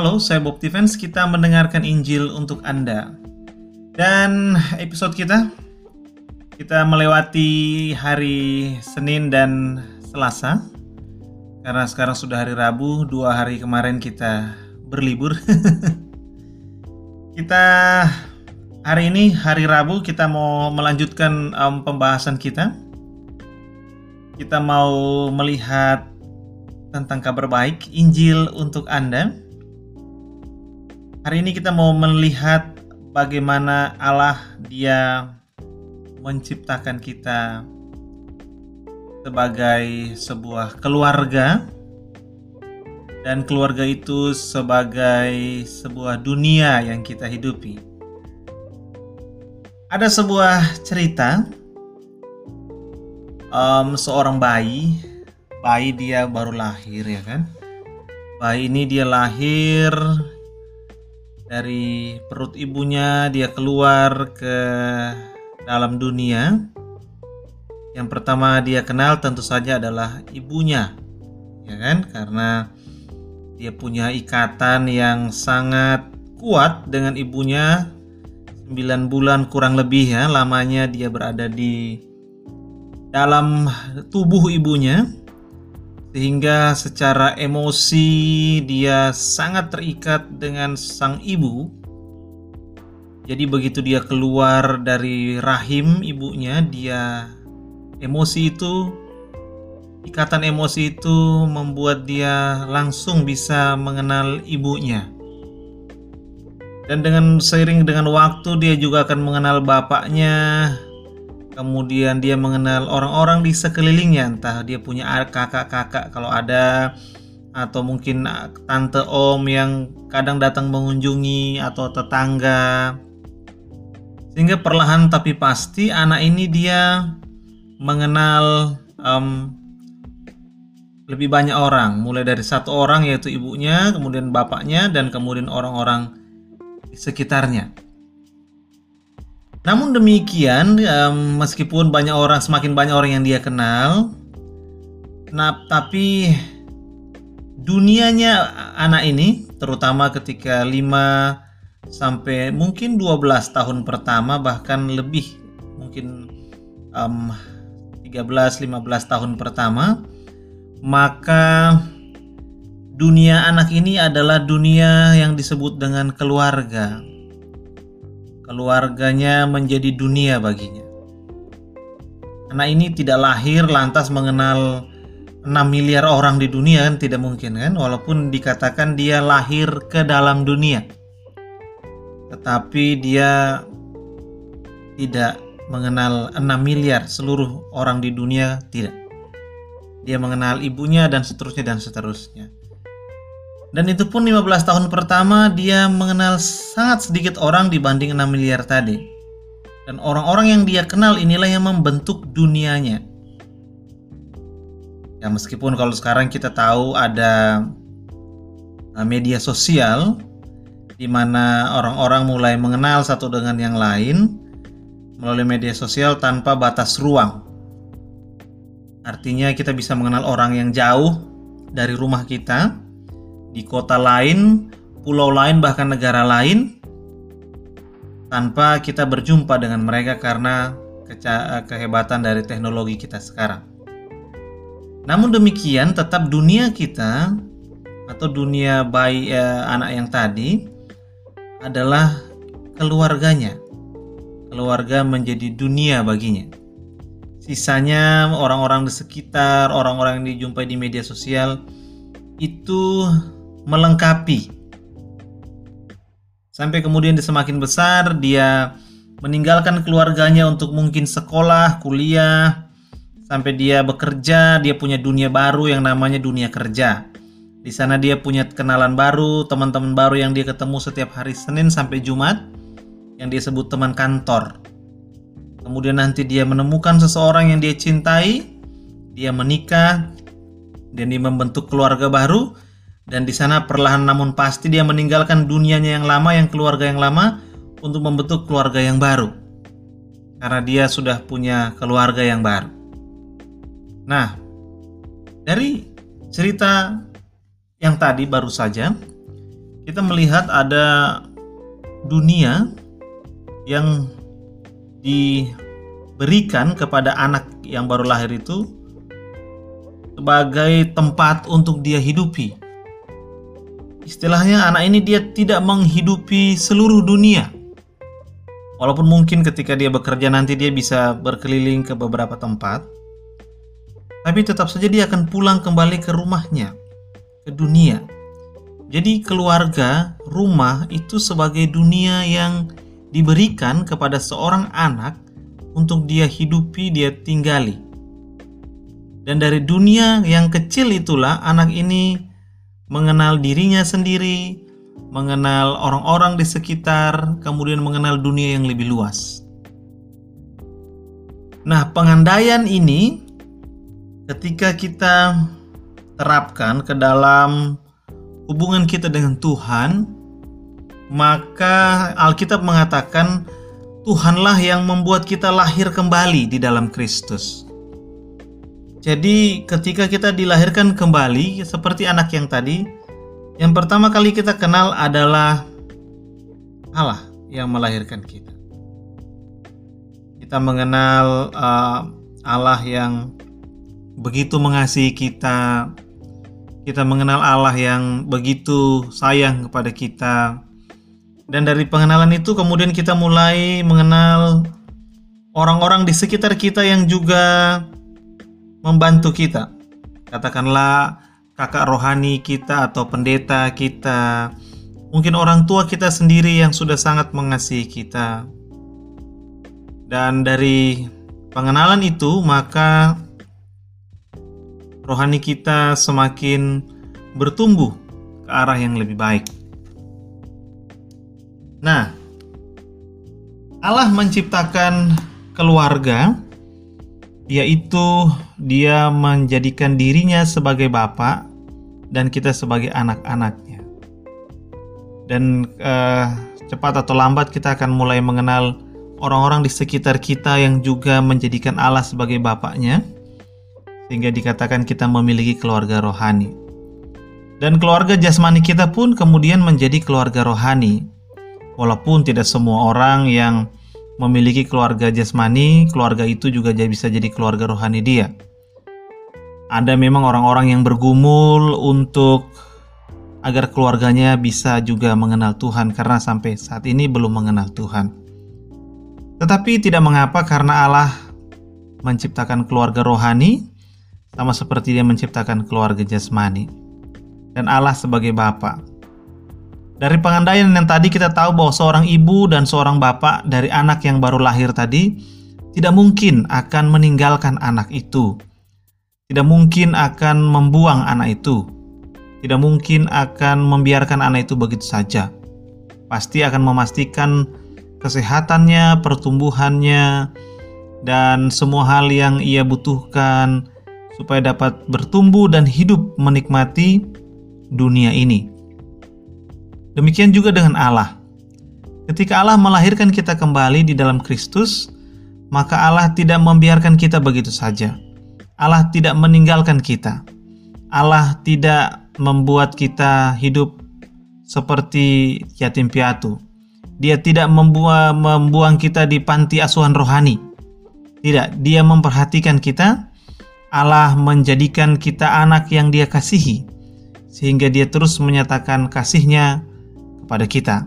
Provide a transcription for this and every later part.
Halo, saya Bob Defense. Kita mendengarkan Injil untuk Anda. Dan episode kita, kita melewati hari Senin dan Selasa. Karena sekarang sudah hari Rabu, dua hari kemarin kita berlibur. kita hari ini, hari Rabu, kita mau melanjutkan um, pembahasan kita. Kita mau melihat tentang kabar baik Injil untuk Anda. Hari ini kita mau melihat bagaimana Allah dia menciptakan kita sebagai sebuah keluarga dan keluarga itu sebagai sebuah dunia yang kita hidupi. Ada sebuah cerita um, seorang bayi, bayi dia baru lahir ya kan. Bayi ini dia lahir dari perut ibunya dia keluar ke dalam dunia. Yang pertama dia kenal tentu saja adalah ibunya. Ya kan? Karena dia punya ikatan yang sangat kuat dengan ibunya 9 bulan kurang lebih ya lamanya dia berada di dalam tubuh ibunya sehingga secara emosi dia sangat terikat dengan sang ibu. Jadi begitu dia keluar dari rahim ibunya, dia emosi itu ikatan emosi itu membuat dia langsung bisa mengenal ibunya. Dan dengan seiring dengan waktu dia juga akan mengenal bapaknya, kemudian dia mengenal orang-orang di sekelilingnya. Entah dia punya kakak-kakak kalau ada atau mungkin tante om yang kadang datang mengunjungi atau tetangga. Sehingga perlahan tapi pasti anak ini dia mengenal um, lebih banyak orang. Mulai dari satu orang yaitu ibunya kemudian bapaknya dan kemudian orang-orang sekitarnya namun demikian, um, meskipun banyak orang, semakin banyak orang yang dia kenal, nah tapi dunianya anak ini, terutama ketika 5 sampai mungkin 12 tahun pertama bahkan lebih mungkin um, 13 15 tahun pertama maka dunia anak ini adalah dunia yang disebut dengan keluarga keluarganya menjadi dunia baginya. Anak ini tidak lahir lantas mengenal 6 miliar orang di dunia kan tidak mungkin kan walaupun dikatakan dia lahir ke dalam dunia. Tetapi dia tidak mengenal 6 miliar seluruh orang di dunia tidak. Dia mengenal ibunya dan seterusnya dan seterusnya. Dan itu pun 15 tahun pertama dia mengenal sangat sedikit orang dibanding 6 miliar tadi. Dan orang-orang yang dia kenal inilah yang membentuk dunianya. Ya meskipun kalau sekarang kita tahu ada uh, media sosial di mana orang-orang mulai mengenal satu dengan yang lain melalui media sosial tanpa batas ruang. Artinya kita bisa mengenal orang yang jauh dari rumah kita, di kota lain, pulau lain, bahkan negara lain, tanpa kita berjumpa dengan mereka karena kehebatan dari teknologi kita sekarang. Namun demikian, tetap dunia kita atau dunia bayi eh, anak yang tadi adalah keluarganya. Keluarga menjadi dunia baginya. Sisanya orang-orang di sekitar, orang-orang yang dijumpai di media sosial itu melengkapi. Sampai kemudian dia semakin besar, dia meninggalkan keluarganya untuk mungkin sekolah, kuliah, sampai dia bekerja, dia punya dunia baru yang namanya dunia kerja. Di sana dia punya kenalan baru, teman-teman baru yang dia ketemu setiap hari Senin sampai Jumat, yang dia sebut teman kantor. Kemudian nanti dia menemukan seseorang yang dia cintai, dia menikah, dan dia membentuk keluarga baru, dan di sana perlahan namun pasti dia meninggalkan dunianya yang lama, yang keluarga yang lama untuk membentuk keluarga yang baru. Karena dia sudah punya keluarga yang baru. Nah, dari cerita yang tadi baru saja kita melihat ada dunia yang diberikan kepada anak yang baru lahir itu sebagai tempat untuk dia hidupi. Istilahnya anak ini dia tidak menghidupi seluruh dunia. Walaupun mungkin ketika dia bekerja nanti dia bisa berkeliling ke beberapa tempat, tapi tetap saja dia akan pulang kembali ke rumahnya, ke dunia. Jadi keluarga, rumah itu sebagai dunia yang diberikan kepada seorang anak untuk dia hidupi, dia tinggali. Dan dari dunia yang kecil itulah anak ini mengenal dirinya sendiri, mengenal orang-orang di sekitar, kemudian mengenal dunia yang lebih luas. Nah, pengandaian ini ketika kita terapkan ke dalam hubungan kita dengan Tuhan, maka Alkitab mengatakan Tuhanlah yang membuat kita lahir kembali di dalam Kristus. Jadi, ketika kita dilahirkan kembali, seperti anak yang tadi, yang pertama kali kita kenal adalah Allah yang melahirkan kita. Kita mengenal uh, Allah yang begitu mengasihi kita. Kita mengenal Allah yang begitu sayang kepada kita. Dan dari pengenalan itu kemudian kita mulai mengenal orang-orang di sekitar kita yang juga membantu kita. Katakanlah kakak rohani kita atau pendeta kita, mungkin orang tua kita sendiri yang sudah sangat mengasihi kita. Dan dari pengenalan itu, maka rohani kita semakin bertumbuh ke arah yang lebih baik. Nah, Allah menciptakan keluarga, yaitu Dia menjadikan dirinya sebagai Bapak dan kita sebagai anak-anaknya. Dan uh, cepat atau lambat kita akan mulai mengenal orang-orang di sekitar kita yang juga menjadikan Allah sebagai bapaknya sehingga dikatakan kita memiliki keluarga rohani. Dan keluarga jasmani kita pun kemudian menjadi keluarga rohani. Walaupun tidak semua orang yang memiliki keluarga jasmani, keluarga itu juga bisa jadi keluarga rohani dia ada memang orang-orang yang bergumul untuk agar keluarganya bisa juga mengenal Tuhan karena sampai saat ini belum mengenal Tuhan. Tetapi tidak mengapa karena Allah menciptakan keluarga rohani sama seperti dia menciptakan keluarga jasmani. Dan Allah sebagai Bapa. Dari pengandaian yang tadi kita tahu bahwa seorang ibu dan seorang bapak dari anak yang baru lahir tadi tidak mungkin akan meninggalkan anak itu tidak mungkin akan membuang anak itu, tidak mungkin akan membiarkan anak itu begitu saja. Pasti akan memastikan kesehatannya, pertumbuhannya, dan semua hal yang ia butuhkan supaya dapat bertumbuh dan hidup menikmati dunia ini. Demikian juga dengan Allah. Ketika Allah melahirkan kita kembali di dalam Kristus, maka Allah tidak membiarkan kita begitu saja Allah tidak meninggalkan kita. Allah tidak membuat kita hidup seperti yatim piatu. Dia tidak membuang, kita di panti asuhan rohani. Tidak, dia memperhatikan kita. Allah menjadikan kita anak yang dia kasihi. Sehingga dia terus menyatakan kasihnya kepada kita.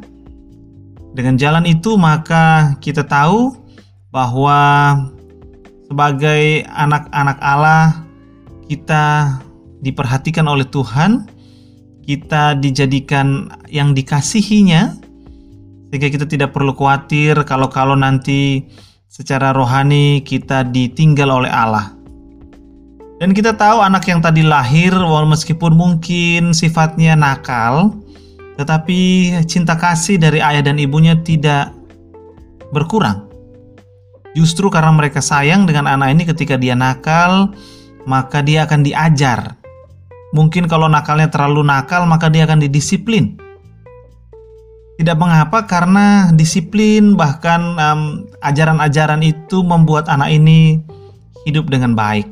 Dengan jalan itu maka kita tahu bahwa sebagai anak-anak Allah kita diperhatikan oleh Tuhan, kita dijadikan yang dikasihinya sehingga kita tidak perlu khawatir kalau-kalau nanti secara rohani kita ditinggal oleh Allah. Dan kita tahu anak yang tadi lahir walau meskipun mungkin sifatnya nakal, tetapi cinta kasih dari ayah dan ibunya tidak berkurang. Justru karena mereka sayang dengan anak ini ketika dia nakal, maka dia akan diajar. Mungkin kalau nakalnya terlalu nakal, maka dia akan didisiplin. Tidak mengapa karena disiplin bahkan ajaran-ajaran um, itu membuat anak ini hidup dengan baik.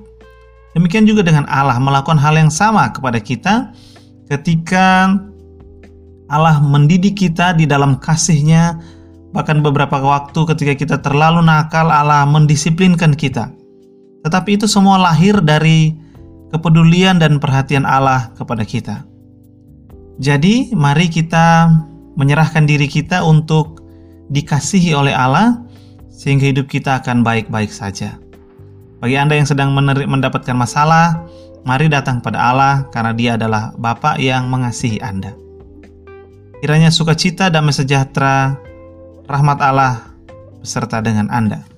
Demikian juga dengan Allah melakukan hal yang sama kepada kita ketika Allah mendidik kita di dalam kasihnya, bahkan beberapa waktu ketika kita terlalu nakal, Allah mendisiplinkan kita. Tetapi itu semua lahir dari kepedulian dan perhatian Allah kepada kita. Jadi, mari kita menyerahkan diri kita untuk dikasihi oleh Allah, sehingga hidup kita akan baik-baik saja. Bagi Anda yang sedang mendapatkan masalah, mari datang pada Allah karena Dia adalah Bapa yang mengasihi Anda. Kiranya sukacita, damai sejahtera, rahmat Allah beserta dengan Anda.